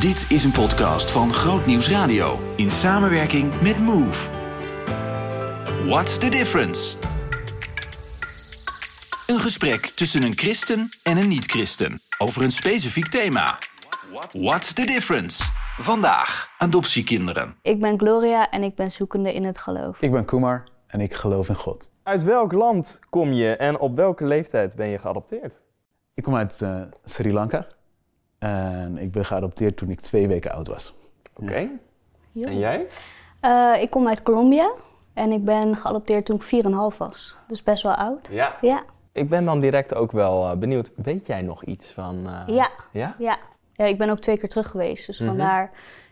Dit is een podcast van Groot Nieuws Radio in samenwerking met Move. What's the difference? Een gesprek tussen een christen en een niet-christen over een specifiek thema. What's the difference? Vandaag adoptiekinderen. Ik ben Gloria en ik ben zoekende in het geloof. Ik ben Kumar en ik geloof in God. Uit welk land kom je en op welke leeftijd ben je geadopteerd? Ik kom uit eh, Sri Lanka en ik ben geadopteerd toen ik twee weken oud was. Oké. Jo. En jij? Eh, ik kom uit Colombia en ik ben geadopteerd toen ik 4,5 was. Dus best wel oud. Ja. Ja, Ik ben dan direct ook wel eh, benieuwd. Weet jij nog iets van... eh, ja, Ja? ja. ja. Ik ben ook twee keer terug geweest. Dus Mhm. vandaar,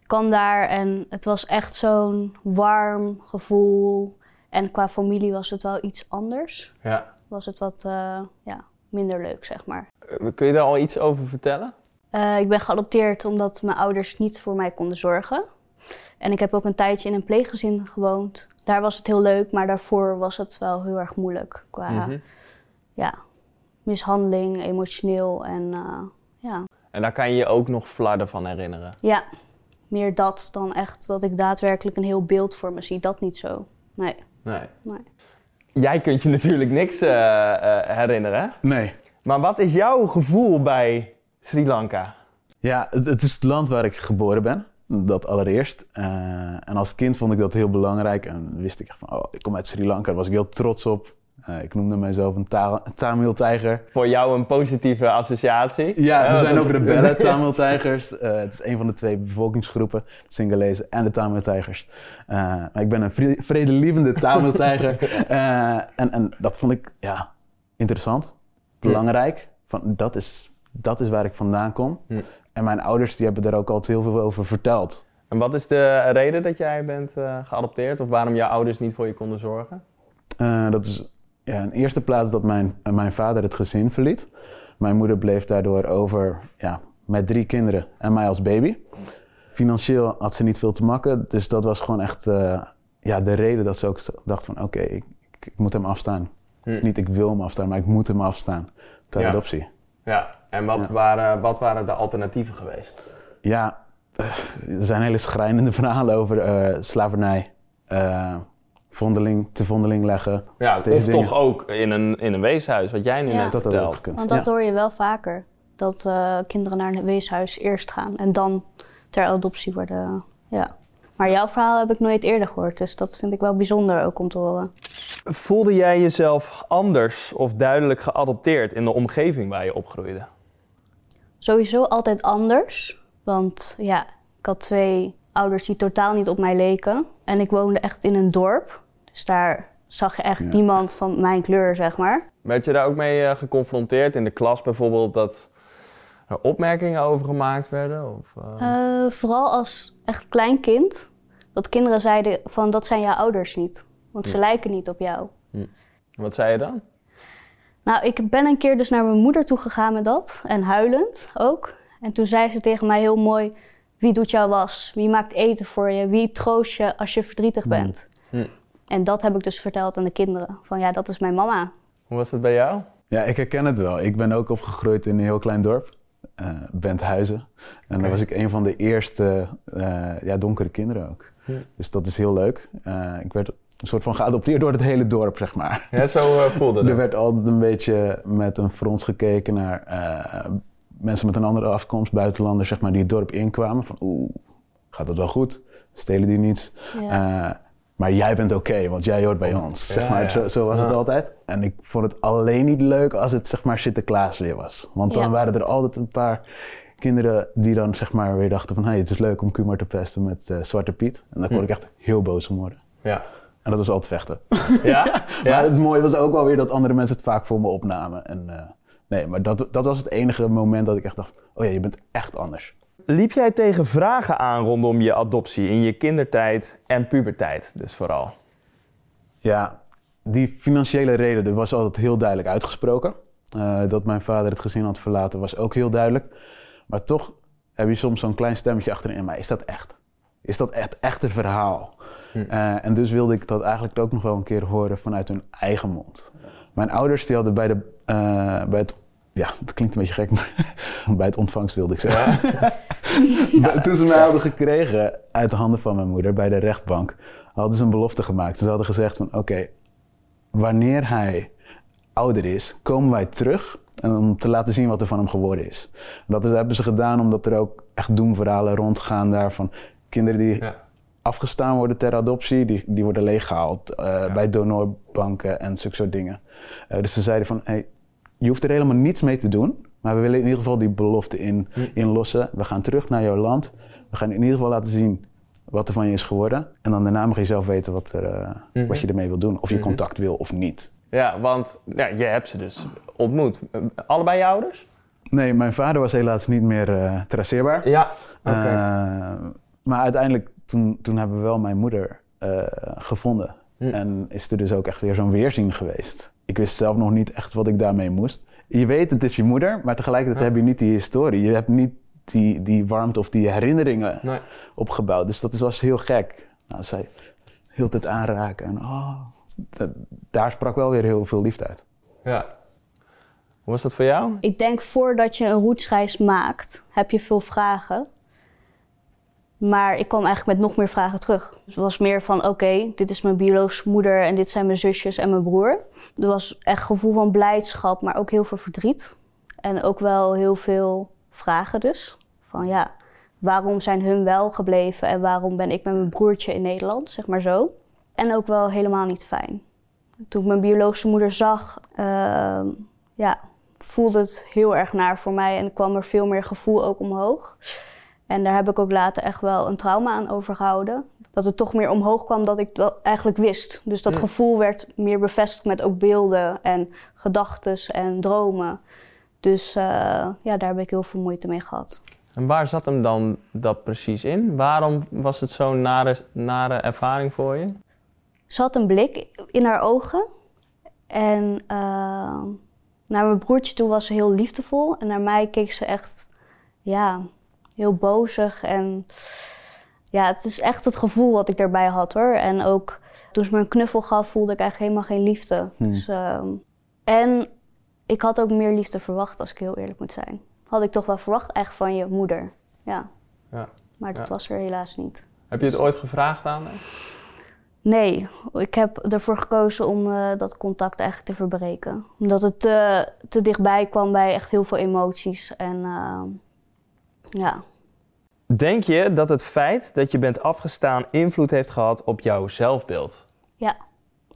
ik kwam daar en het was echt zo'n warm gevoel. En qua familie was het wel iets anders. Ja. Was het wat eh, ja, minder leuk, zeg maar. Eh, Kun je daar al iets over vertellen? Eh, ik ben geadopteerd omdat mijn ouders niet voor mij konden zorgen. En ik heb ook een tijdje in een pleeggezin gewoond. Daar was het heel leuk, maar daarvoor was het wel heel erg moeilijk. Qua Mhm. ja, mishandeling, emotioneel en eh, ja. En daar kan je je ook nog flarden van herinneren. ja, meer dat dan echt dat ik daadwerkelijk een heel beeld voor me zie. Dat niet zo. Nee, Nee. nee. Jij kunt je natuurlijk niks eh, eh, herinneren. Nee. Maar wat is jouw gevoel bij Sri Lanka? Ja, het, is het land waar ik geboren ben. Dat allereerst. Eh, en als kind vond ik dat heel belangrijk. En wist ik echt van, oh, ik kom uit Sri Lanka. Daar was ik heel trots op. Eh, ik noemde mijzelf een, ta een Tamil-tijger. Voor jou een positieve associatie? Ja, er Eh, zijn ook rebellen Tamil-tijgers. Eh, het is een van de twee bevolkingsgroepen. De Singalezen en de Tamil-tijgers. Eh, maar ik ben een vre- vredelievende Tamil-tijger. Eh, en, en dat vond ik, ja, interessant. Belangrijk. Van, dat, is, dat is waar ik vandaan kom. Hm. En mijn ouders die hebben daar ook altijd heel veel over verteld. En wat is de reden dat jij bent eh, geadopteerd? Of waarom jouw ouders niet voor je konden zorgen? Eh, dat is ja, in eerste plaats dat mijn, eh, mijn vader het gezin verliet. Mijn moeder bleef daardoor over ja, met drie kinderen en mij als baby. Financieel had ze niet veel te makken, dus dat was gewoon echt ja, de reden dat ze ook dacht van oké, ik, ik, ik moet hem afstaan. Hm. Niet ik wil hem afstaan, maar ik moet hem afstaan ter Ja. adoptie. Ja, en wat, Ja. Waren, wat waren de alternatieven geweest? Ja, eh, er zijn hele schrijnende verhalen over eh, slavernij, eh, vondeling, te vondeling leggen. Ja, Deze of dingen. toch ook in een, in een weeshuis, wat jij nu Ja. net Dat ook vertelt. gekund. Want dat ja. hoor je wel vaker. Dat eh, kinderen naar een weeshuis eerst gaan en dan ter adoptie worden. Ja. Maar jouw verhaal heb ik nooit eerder gehoord, dus dat vind ik wel bijzonder ook om te horen. Voelde jij jezelf anders of duidelijk geadopteerd in de omgeving waar je opgroeide? Sowieso altijd anders, want ja, ik had twee ouders die totaal niet op mij leken. En ik woonde echt in een dorp, dus daar zag je echt Ja. niemand van mijn kleur, zeg maar. Werd je daar ook mee eh, geconfronteerd in de klas bijvoorbeeld dat er opmerkingen over gemaakt werden? Of, eh? Eh, vooral als echt klein kind, dat kinderen zeiden van dat zijn jouw ouders niet, want ze lijken niet op jou. Wat zei je dan? Nou, ik ben een keer dus naar mijn moeder toe gegaan met dat. En huilend ook. En toen zei ze tegen mij heel mooi: Wie doet jouw was? Wie maakt eten voor je? Wie troost je als je verdrietig bent? Hm. En dat heb ik dus verteld aan de kinderen. Van ja, dat is mijn mama. Hoe was dat bij jou? Ja, ik herken het wel. Ik ben ook opgegroeid in een heel klein dorp, Benthuizen. En daar was ik een van de eerste eh, ja, donkere kinderen ook. Ja. Dus dat is heel leuk. Eh, ik werd een soort van geadopteerd door het hele dorp, zeg maar. Ja, zo eh, voelde Er het. werd altijd een beetje met een frons gekeken naar eh, mensen met een andere afkomst, buitenlanders, zeg maar, die het dorp inkwamen. Van oeh, gaat dat wel goed? Stelen die niets? Ja. Maar jij bent oké, want jij hoort bij ons. Zeg Ja, maar, ja. Zo, zo was het altijd. En ik vond het alleen niet leuk als het zeg maar Sinterklaas weer was. Want dan Ja. waren er altijd een paar kinderen die dan zeg maar weer dachten van... hé, hey, het is leuk om Kumar te pesten met eh, Zwarte Piet. En daar kon Hm. ik echt heel boos om worden. Ja. En dat was altijd vechten. Ja? Maar het mooie was ook wel weer dat andere mensen het vaak voor me opnamen. En, eh, nee, maar dat, dat was het enige moment dat ik echt dacht... oh ja, je bent echt anders. Liep jij tegen vragen aan rondom je adoptie in je kindertijd en puberteit dus vooral? Ja, die financiële reden er was altijd heel duidelijk uitgesproken. Eh, dat mijn vader het gezin had verlaten was ook heel duidelijk. Maar toch heb je soms zo'n klein stemmetje achterin. Maar is dat echt? Is dat echt, echt een verhaal? Hm. Eh, en dus wilde ik dat eigenlijk ook nog wel een keer horen vanuit hun eigen mond. Mijn ouders die hadden bij, de, eh, bij het ja, dat klinkt een beetje gek, maar bij het ontvangst wilde ik zeggen. Toen ze mij hadden gekregen uit de handen van mijn moeder bij de rechtbank, hadden ze een belofte gemaakt. Ze hadden gezegd van oké, wanneer hij ouder is, komen wij terug en om te laten zien wat er van hem geworden is. Dat hebben ze gedaan omdat er ook echt doemverhalen rondgaan daarvan kinderen die Ja. afgestaan worden ter adoptie, die, die worden leeggehaald eh, bij donorbanken en zulke soort dingen. Eh, dus ze zeiden van, hey, je hoeft er helemaal niets mee te doen, maar we willen in ieder geval die belofte in, inlossen. We gaan terug naar jouw land. We gaan in ieder geval laten zien wat er van je is geworden. En dan daarna mag je zelf weten wat, er, eh, wat je ermee wil doen. Of je contact wil of niet. Ja, want ja, je hebt ze dus ontmoet. Allebei je ouders? Nee, mijn vader was helaas niet meer eh, traceerbaar. Ja. Eh, maar uiteindelijk, toen, toen hebben we wel mijn moeder gevonden. Hm. En is er dus ook echt weer zo'n weerzien geweest. Ik wist zelf nog niet echt wat ik daarmee moest. Je weet, het is je moeder, maar tegelijkertijd heb je niet die historie. Je hebt niet die, die warmte of die herinneringen Nee. opgebouwd. Dus dat is- was heel gek. Nou, zij heel het aanraken en oh, dat- daar sprak wel weer heel veel liefde uit. Ja. Hoe was dat voor jou? Ik denk voordat je een roetsreis maakt, heb je veel vragen. Maar ik kwam eigenlijk met nog meer vragen terug. Het was meer van, oké, dit is mijn biologische moeder en dit zijn mijn zusjes en mijn broer. Er was echt gevoel van blijdschap, maar ook heel veel verdriet. En ook wel heel veel vragen dus. Van ja, waarom zijn hun wel gebleven en waarom ben ik met mijn broertje in Nederland, zeg maar zo. En ook wel helemaal niet fijn. Toen ik mijn biologische moeder zag, ehm, ja, voelde het heel erg naar voor mij en kwam er veel meer gevoel ook omhoog. En daar heb ik ook later echt wel een trauma aan overgehouden. Dat het toch meer omhoog kwam dat ik dat eigenlijk wist. Dus dat Ja. gevoel werd meer bevestigd met ook beelden en gedachten en dromen. Dus eh, ja, daar heb ik heel veel moeite mee gehad. En waar zat hem dan dat precies in? Waarom was het zo'n nare, nare ervaring voor je? Ze had een blik in haar ogen. En eh, naar mijn broertje toe was ze heel liefdevol. En naar mij keek ze echt, ja, heel bozig. En ja, het is echt het gevoel wat ik daarbij had hoor. En ook toen ze me een knuffel gaf, voelde ik eigenlijk helemaal geen liefde. Hmm. Dus, ehm, en ik had ook meer liefde verwacht, als ik heel eerlijk moet zijn. Had ik toch wel verwacht, echt van je moeder. Ja, Ja. maar dat Ja. was er helaas niet. Heb je het ooit gevraagd aan haar? Nee, ik heb ervoor gekozen om eh, dat contact eigenlijk te verbreken. Omdat het te, te dichtbij kwam bij echt heel veel emoties. En eh, ja, Denk je dat het feit dat je bent afgestaan invloed heeft gehad op jouw zelfbeeld? ja,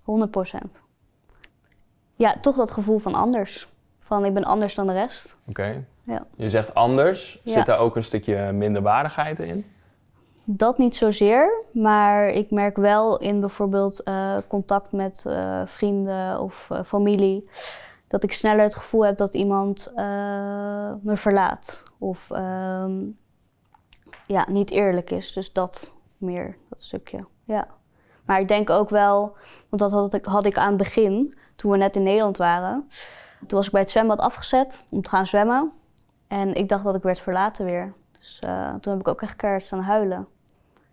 100% Ja, toch dat gevoel van anders. Van ik ben anders dan de rest. Oké. Ja. Je zegt anders. Ja. Zit daar ook een stukje minderwaardigheid in? Dat niet zozeer, maar ik merk wel in bijvoorbeeld eh, contact met eh, vrienden of eh, familie dat ik sneller het gevoel heb dat iemand eh, me verlaat of ehm, ja, niet eerlijk is. Dus dat meer, dat stukje. Ja. Maar ik denk ook wel, want dat had ik, had ik aan het begin, toen we net in Nederland waren. Toen was ik bij het zwembad afgezet om te gaan zwemmen. En ik dacht dat ik werd verlaten weer. Dus eh, toen heb ik ook echt keihard staan huilen.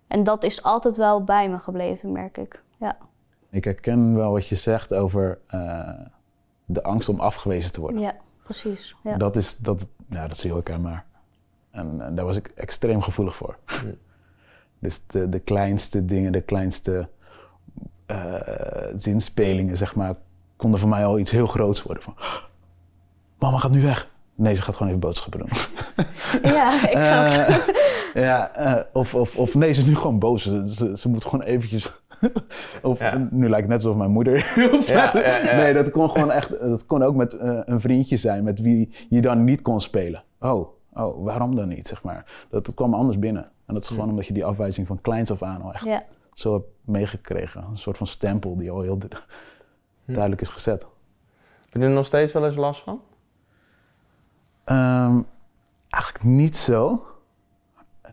En dat is altijd wel bij me gebleven, merk ik. Ja, Ik herken wel wat je zegt over eh, de angst om afgewezen te worden. ja precies. Ja. Dat, is, dat, ja, dat is heel herkenbaar. En, en daar was ik extreem gevoelig voor. dus de, de kleinste dingen, de kleinste eh, zinspelingen, zeg maar, konden voor mij al iets heel groots worden. Van, mama gaat nu weg. Nee, ze gaat gewoon even boodschappen doen. ja, exact. Eh, ja, eh, of, of, of nee, ze is nu gewoon boos. Ze, ze, ze moet gewoon eventjes... of Ja. nu lijkt het net alsof mijn moeder heel slecht... Ja, ja, ja. Nee, dat kon gewoon echt... Dat kon ook met eh, een vriendje zijn met wie je dan niet kon spelen. Oh, oh, waarom dan niet, zeg maar. Dat, dat kwam anders binnen. En dat is gewoon omdat je die afwijzing van kleins af aan al echt ja. zo hebt meegekregen. Een soort van stempel die al heel du- duidelijk is gezet. Heb je er nog steeds wel eens last van? Eigenlijk niet zo.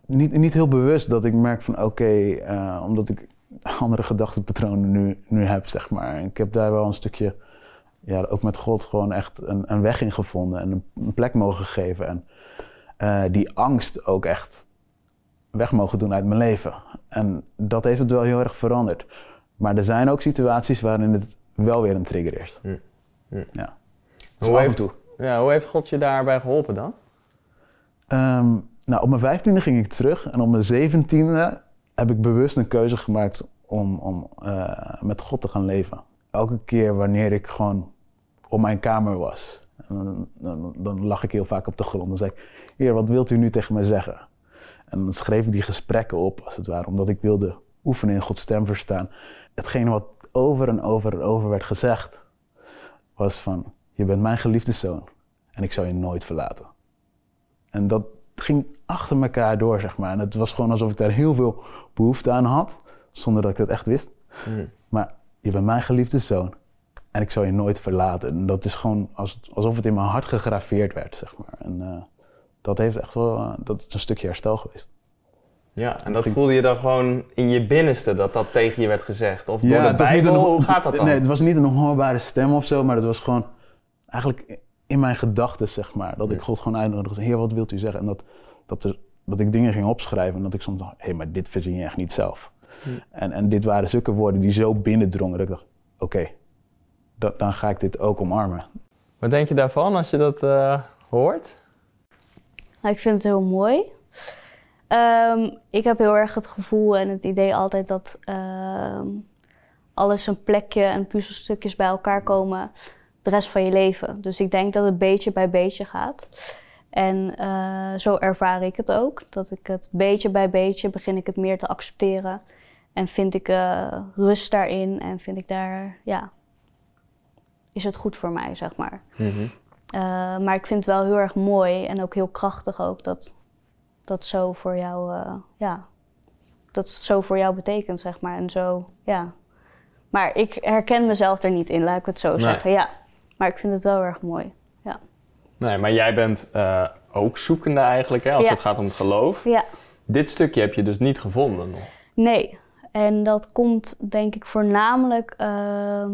Niet, niet heel bewust dat ik merk van oké, eh, omdat ik andere gedachtenpatronen nu, nu heb, zeg maar. Ik heb daar wel een stukje, ja, ook met God gewoon echt een, een weg in gevonden en een, een plek mogen geven. En eh, die angst ook echt weg mogen doen uit mijn leven. En dat heeft het wel heel erg veranderd. Maar er zijn ook situaties waarin het wel weer een trigger is. Hm. Hm. Ja. Dus Hoe heeft, toe. Ja, hoe heeft God je daarbij geholpen dan? Ehm, nou, op mijn vijftiende ging ik terug en op mijn zeventiende heb ik bewust een keuze gemaakt om, om eh, met God te gaan leven. Elke keer wanneer ik gewoon op mijn kamer was, dan, dan, lag ik heel vaak op de grond. Dan zei ik, Heer, wat wilt u nu tegen mij zeggen? En dan schreef ik die gesprekken op, als het ware, omdat ik wilde oefenen in Gods stem verstaan. Hetgene wat over en over en over werd gezegd, was van, je bent mijn geliefde zoon en ik zal je nooit verlaten. En dat ging achter elkaar door, zeg maar. En het was gewoon alsof ik daar heel veel behoefte aan had, zonder dat ik dat echt wist. Mm. Maar je bent mijn geliefde zoon en ik zal je nooit verlaten. En dat is gewoon als, alsof het in mijn hart gegraveerd werd, zeg maar. En eh, dat heeft echt wel, eh, dat is een stukje herstel geweest. Ja, en dat voelde je dan gewoon in je binnenste dat dat tegen je werd gezegd? Of door de Bijbel? Hoe gaat dat dan? Nee, het was niet een hoorbare stem of zo, maar het was gewoon eigenlijk in mijn gedachten, zeg maar. Dat ik. God gewoon uitnodigde. Heer, wat wilt u zeggen? En dat, dat, er, dat ik dingen ging opschrijven en dat ik soms dacht, hé, maar dit verzin je echt niet zelf. En, en dit waren zulke woorden die zo binnendrongen dat ik dacht, oké, da- dan ga ik dit ook omarmen. Wat denk je daarvan als je dat eh, hoort? Nou, ik vind het heel mooi. Ehm, ik heb heel erg het gevoel en het idee altijd dat ehm, alles een plekje en puzzelstukjes bij elkaar komen de rest van je leven. Dus ik denk dat het beetje bij beetje gaat. En eh, zo ervaar ik het ook. Dat ik het beetje bij beetje begin ik het meer te accepteren. En vind ik eh, rust daarin en vind ik daar, ja, is het goed voor mij, zeg maar. Eh, maar ik vind het wel heel erg mooi en ook heel krachtig ook dat dat zo voor jou, ja, dat het zo voor jou betekent, zeg maar. En zo, ja. Maar ik herken mezelf er niet in, laat ik het zo Nee. zeggen. Ja. Maar ik vind het wel erg mooi. Ja. Nee, maar jij bent eh, ook zoekende eigenlijk hè, als Ja. het gaat om het geloof. ja. Dit stukje heb je dus niet gevonden nog. Nee. En dat komt denk ik voornamelijk ehm,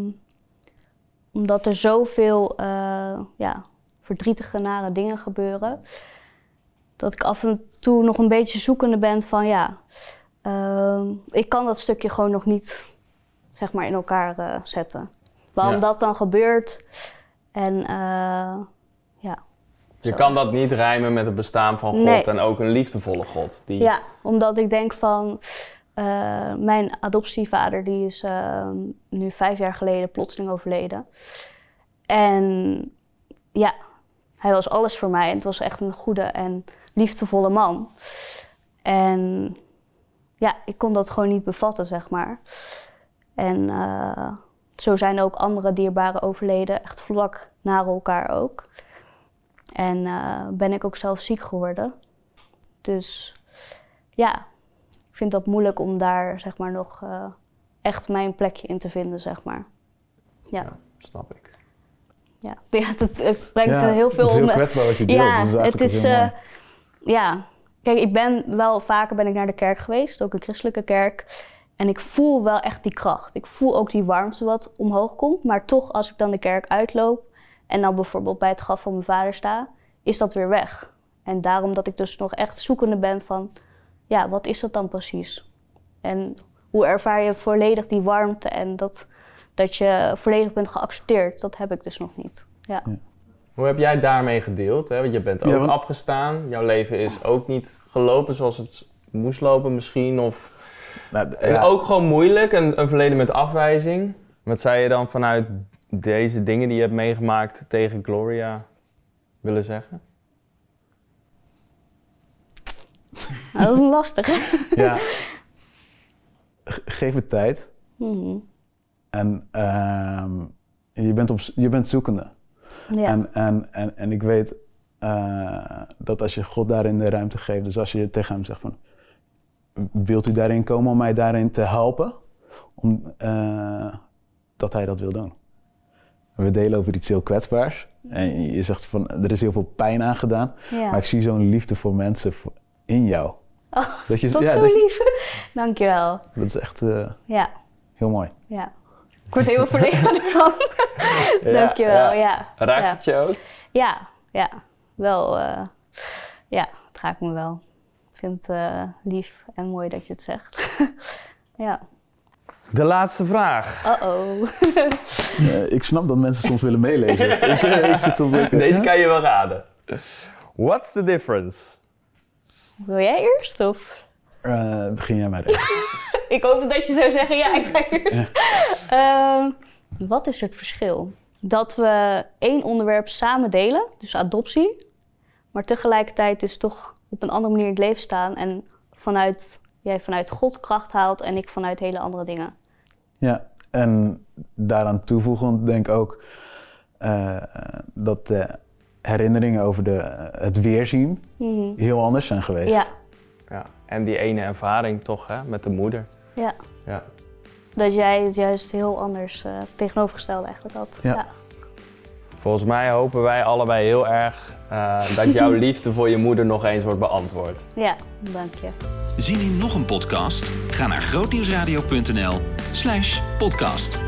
omdat er zoveel eh, ja, verdrietige, nare dingen gebeuren. Dat ik af en toe nog een beetje zoekende ben van ja, ehm, ik kan dat stukje gewoon nog niet zeg maar in elkaar eh, zetten. Waarom Ja. dat dan gebeurt en eh, ja. Je Zo. kan dat niet rijmen met het bestaan van God Nee. en ook een liefdevolle God. Die... Ja, omdat ik denk van eh, mijn adoptievader die is eh, nu vijf jaar geleden plotseling overleden. En ja, hij was alles voor mij. En het was echt een goede en liefdevolle man. En ja, ik kon dat gewoon niet bevatten, zeg maar. En zo zijn ook andere dierbaren overleden, echt vlak na elkaar ook. En eh, ben ik ook zelf ziek geworden. Dus ja, ik vind dat moeilijk om daar zeg maar nog eh, echt mijn plekje in te vinden, zeg maar. Ja, Ja, snap ik. ja. ja het, het brengt Ja, er heel veel het is heel om. kwetsbaar wat je deelt. Ja, dat is het is. heel mooi. eh, ja, kijk, ik ben wel vaker ben ik naar de kerk geweest, ook een christelijke kerk. En ik voel wel echt die kracht. Ik voel ook die warmte wat omhoog komt. Maar toch, als ik dan de kerk uitloop en dan bijvoorbeeld bij het graf van mijn vader sta, is dat weer weg. En daarom dat ik dus nog echt zoekende ben van, ja, wat is dat dan precies? En hoe ervaar je volledig die warmte en dat, dat je volledig bent geaccepteerd? Dat heb ik dus nog niet. Ja. Hoe heb jij daarmee gedeeld? Hè? Want je bent ook Ja, want- afgestaan. Jouw leven is ook niet gelopen zoals het moest lopen misschien. Of Nou, En ja. ook gewoon moeilijk, een, een verleden met afwijzing. Wat zou je dan vanuit deze dingen die je hebt meegemaakt tegen Gloria willen zeggen? Dat is lastig. Ja. Ge- Geef het tijd. Mhm. En ehm, je, bent op, je bent zoekende. Ja. En, en, en, en ik weet eh, dat als je God daarin de ruimte geeft, dus als je tegen hem zegt van, wilt u daarin komen om mij daarin te helpen? Om, eh, dat hij dat wil doen. We delen over iets heel kwetsbaars. En je zegt van, er is heel veel pijn aangedaan. ja. Maar ik zie zo'n liefde voor mensen in jou. Oh, Dat, je, dat is ja, zo dat, je- lief. Dankjewel. dat is echt eh, Ja, heel mooi. ja. Ik word helemaal verlegen ervan. Dankjewel, ja. Raakt ja. het je ook? Ja, ja. Wel, eh, ja, het raakt me wel. Ik vind het eh, lief en mooi dat je het zegt. ja. De laatste vraag. Uh-oh. Eh, ik snap dat mensen soms willen meelezen. ik, eh, ik zit soms ook... Deze kan je wel raden. What's the difference? Wil jij eerst of? Eh, begin jij maar. Ik hoopte dat je zou zeggen, ja, ik ga eerst. Ehm, wat is het verschil? Dat we één onderwerp samen delen, dus adoptie, maar tegelijkertijd dus toch op een andere manier in het leven staan en vanuit, jij vanuit God kracht haalt en ik vanuit hele andere dingen. Ja, en daaraan toevoegend denk ik ook eh, dat de herinneringen over de, het weerzien Mhm. heel anders zijn geweest. Ja, Ja. En die ene ervaring toch, hè, met de moeder. ja. Ja. Dat jij het juist heel anders eh, tegenovergesteld eigenlijk had. Ja. Volgens mij hopen wij allebei heel erg eh, dat jouw liefde voor je moeder nog eens wordt beantwoord. ja, dank je. Zien in nog een podcast? Ga naar grootnieuwsradio.nl slash podcast.